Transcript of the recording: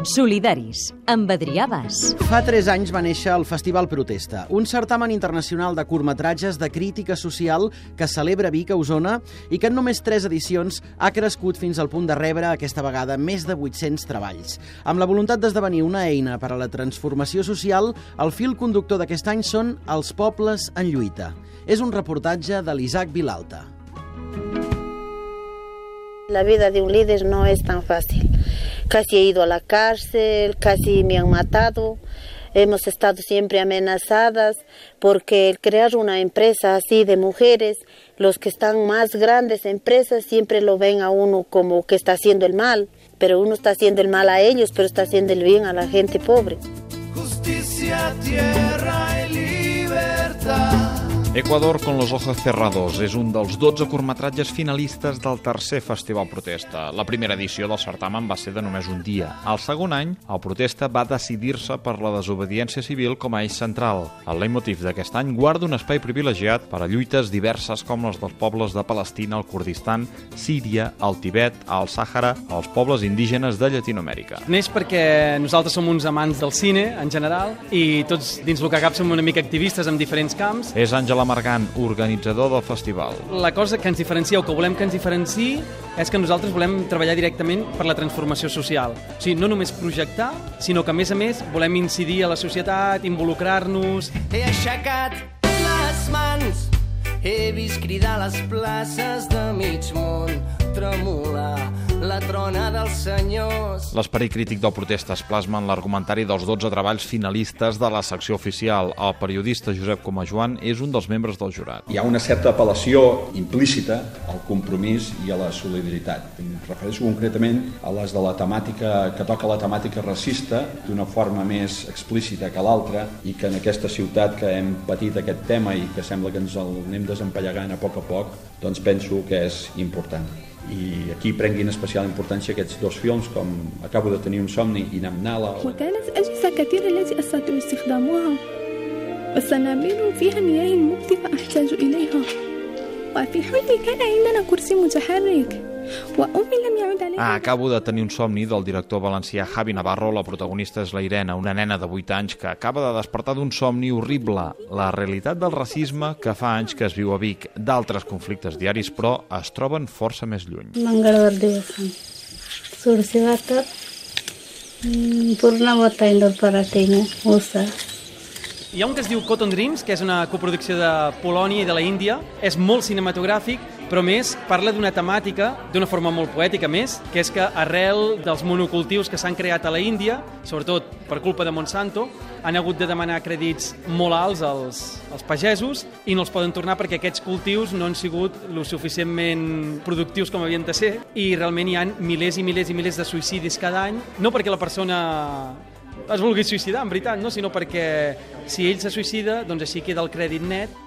Solidaris, amb Adrià Bas. Fa 3 anys va néixer el Festival Protesta, un certamen internacional de curtmetratges de crítica social que celebra Vic a Osona i que en només 3 edicions ha crescut fins al punt de rebre aquesta vegada més de 800 treballs. Amb la voluntat d'esdevenir una eina per a la transformació social, el fil conductor d'aquest any són els pobles en lluita. És un reportatge de l'Isaac Vilalta. La vida de un líder no es tan fácil. Casi he ido a la cárcel, casi me han matado. Hemos estado siempre amenazadas porque el crear una empresa así de mujeres, los que están más grandes empresas siempre lo ven a uno como que está haciendo el mal, pero uno está haciendo el mal a ellos, pero está haciendo el bien a la gente pobre. Justicia, tierra. Ecuador con los ojos cerrados és un dels 12 curtmetratges finalistes del tercer Festival Protesta. La primera edició del certamen va ser de només un dia. El segon any, el Protesta va decidir-se per la desobediència civil com a eix central. El leitmotiv d'aquest any guarda un espai privilegiat per a lluites diverses com les dels pobles de Palestina, el Kurdistan, Síria, el Tibet, el Sàhara, els pobles indígenes de Llatinoamèrica. Neix perquè nosaltres som uns amants del cine, en general, i tots dins el que cap som una mica activistes en diferents camps. És Àngela Margant, organitzador del festival. La cosa que ens diferencia o que volem que ens diferenciï és que nosaltres volem treballar directament per la transformació social. O sigui, no només projectar, sinó que a més a més volem incidir a la societat, involucrar-nos... He aixecat les mans, he vist cridar les places de mig món, tremolar la trona dels senyors. L'esperit crític del protesta es plasma en l'argumentari dels 12 treballs finalistes de la secció oficial. El periodista Josep Comajoan és un dels membres del jurat. Hi ha una certa apel·lació implícita al compromís i a la solidaritat. Em refereixo concretament a les de la temàtica que toca la temàtica racista d'una forma més explícita que l'altra i que en aquesta ciutat que hem patit aquest tema i que sembla que ens el anem desempallegant a poc a poc, doncs penso que és important i aquí prenguin especial importància aquests dos films com Acabo de tenir un somni i Namnala. وكانت أجهزة كثيرة التي أستطيع استخدامها والصنابير فيها مياه مكتفة أحتاج إليها وفي حلمي كان عندنا كرسي متحرك Ah, acabo de tenir un somni del director valencià Javi Navarro. La protagonista és la Irene, una nena de 8 anys que acaba de despertar d'un somni horrible, la realitat del racisme que fa anys que es viu a Vic. D'altres conflictes diaris, però, es troben força més lluny. M'engardardiu. Sursivatat पूर्ण बताइंदर पराठेने उसा hi ha un que es diu Cotton Dreams, que és una coproducció de Polònia i de la Índia. És molt cinematogràfic però més parla d'una temàtica d'una forma molt poètica més, que és que arrel dels monocultius que s'han creat a la Índia, sobretot per culpa de Monsanto, han hagut de demanar crèdits molt alts als, als pagesos i no els poden tornar perquè aquests cultius no han sigut lo suficientment productius com havien de ser i realment hi ha milers i milers i milers de suïcidis cada any, no perquè la persona es vulgui suïcidar, en veritat, no? sinó perquè si ell se suïcida, doncs així queda el crèdit net